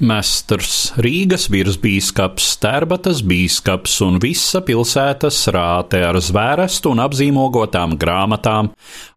Mestrs, Rīgas virsbīskaps, Stērbatas bīskaps un visa pilsētas rāte ar zvērestu un apzīmogotām grāmatām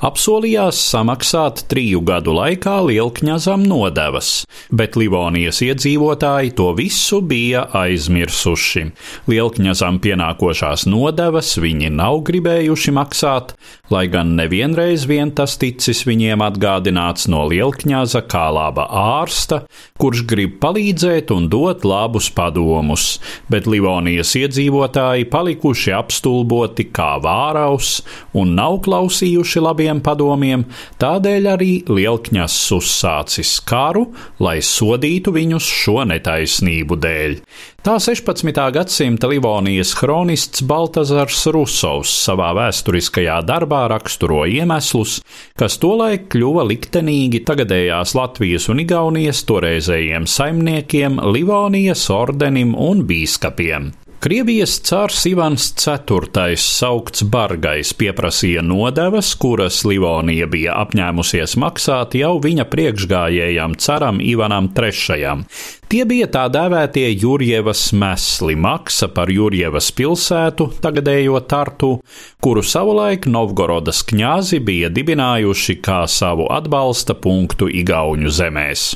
apsolījās samaksāt triju gadu laikā lielkņazam nodevas, bet Livonijas iedzīvotāji to visu bija aizmirsuši. Lielkņazam pienākošās nodevas viņi nav gribējuši maksāt, lai gan nevienreiz vien tas ticis viņiem atgādināts no lielkņaza kā laba ārsta, kurš grib palīdzēt palīdzēt un dot labus padomus, bet Livonijas iedzīvotāji palikuši apstulboti kā vāraus un nav klausījuši labiem padomiem, tādēļ arī Lielkņas uzsācis karu, lai sodītu viņus šo netaisnību dēļ. Tā 16. gadsimta Livonijas kronists Baltazars Rusovs savā vēsturiskajā darbā raksturo iemeslus, kas tolaik kļuva liktenīgi tagadējās Latvijas un Igaunijas toreizējiem saimniekiem, Livonijas ordenim un bīskapiem. Krievijas cārs Ivans IV, saukts Bargais, pieprasīja nodevas, kuras Livonija bija apņēmusies maksāt jau viņa priekšgājējam caram Ivanam III. Tie bija tā dēvētie Jurjevas mesli, maksa par Jurjevas pilsētu, tagadējo Tartu, kuru savulaik Novgorodas kņāzi bija dibinājuši kā savu atbalsta punktu Igauņu zemēs.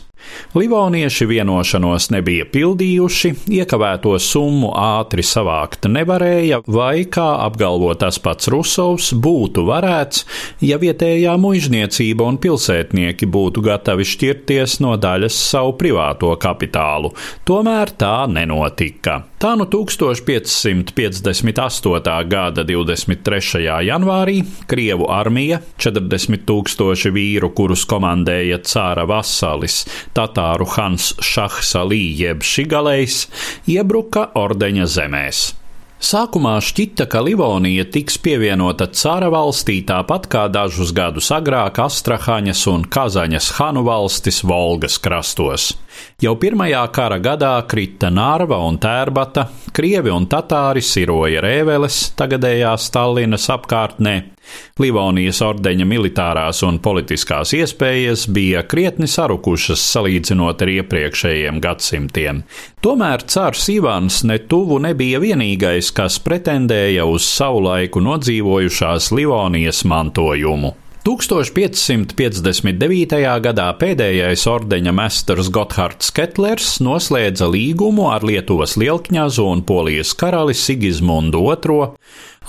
Livonieši vienošanos nebija pildījuši, iekavēto summu ātri savākt nevarēja, vai, kā apgalvo tas pats Rusovs, būtu varēts, ja vietējā muizniecība un pilsētnieki būtu gatavi šķirties no daļas savu privāto kapitālu. Tomēr tā nenotika. Tā nu 1558. gada 23. janvārī Krievu armija, 40 tūkstoši vīru, kurus komandēja cāra vasalis, tatāru Hans Šahs Alī jeb Šigalejs, iebruka ordeņa zemēs. Sākumā šķita, ka Livonija tiks pievienota cara valstī tāpat kā dažus gadus agrāk Astrahaņas un Kazaņas hanu valstis Volgas krastos. Jau pirmajā kara gadā krita Nārva un Tērbata, Krievi un Tatāri siroja Rēveles, tagadējā Stallinas apkārtnē. Livonijas ordeņa militārās un politiskās iespējas bija krietni sarukušas salīdzinot ar iepriekšējiem gadsimtiem. Tomēr cārs Ivans ne tuvu nebija vienīgais, kas pretendēja uz savulaiku nodzīvojušās Livonijas mantojumu. 1559. gadā pēdējais ordeņa mestars Gotthards Ketlers noslēdza līgumu ar Lietuvas lielkņazu un Polijas karali Sigismundu II,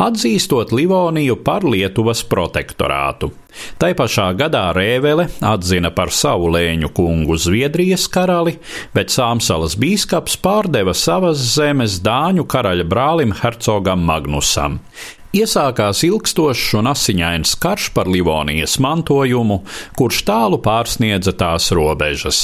atzīstot Livoniju par Lietuvas protektorātu. Tai pašā gadā Rēvele atzina par savu lēņu kungu Zviedrijas karali, bet Sāmsalas bīskaps pārdeva savas zemes Dāņu karaļa brālim Hercogam Magnusam. Iesākās ilgstošs un asiņains karš par Livonijas mantojumu, kurš tālu pārsniedza tās robežas.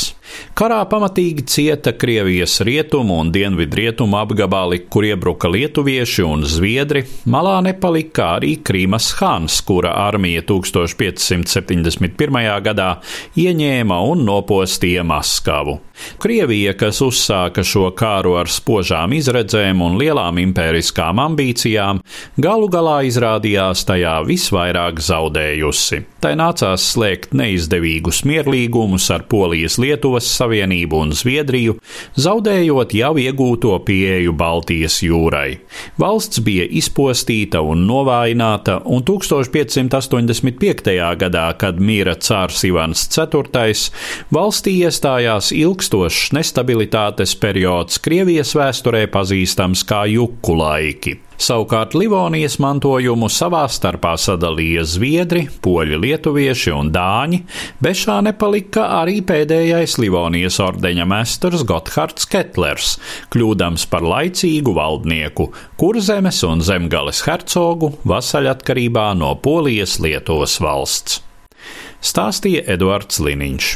Karā pamatīgi cieta Krievijas rietumu un dienvidrietumu apgabali, kur iebruka lietuvieši un zviedri, malā nepalika arī Krīmas Hāns, kura armija 1571. gadā ieņēma un nopostīja Maskavu. Krievija, kas uzsāka šo kāru ar spožām izredzēm un lielām impēriskām ambīcijām, galu galā izrādījās tajā visvairāk zaudējusi. Tai nācās slēgt neizdevīgus mierlīgumus ar Polijas Lietuvas Savienību un Zviedriju, zaudējot jau iegūto pieeju Baltijas jūrai. Valsts bija izpostīta un novājināta, un 1585. gadā, kad mīra cārs Ivans IV, valstī iestājās ilgs ilgstošs nestabilitātes periods Krievijas vēsturē pazīstams kā juku laiki. Savukārt Livonijas mantojumu savā starpā sadalīja zviedri, poļi, lietuvieši un dāņi, bez šā nepalika arī pēdējais Livonijas ordeņa mestars Gotthards Ketlers, kļūdams par laicīgu valdnieku, kurzemes un zemgales hercogu vasaļatkarībā no Polijas Lietuvas valsts. Stāstīja Eduards Liniņš.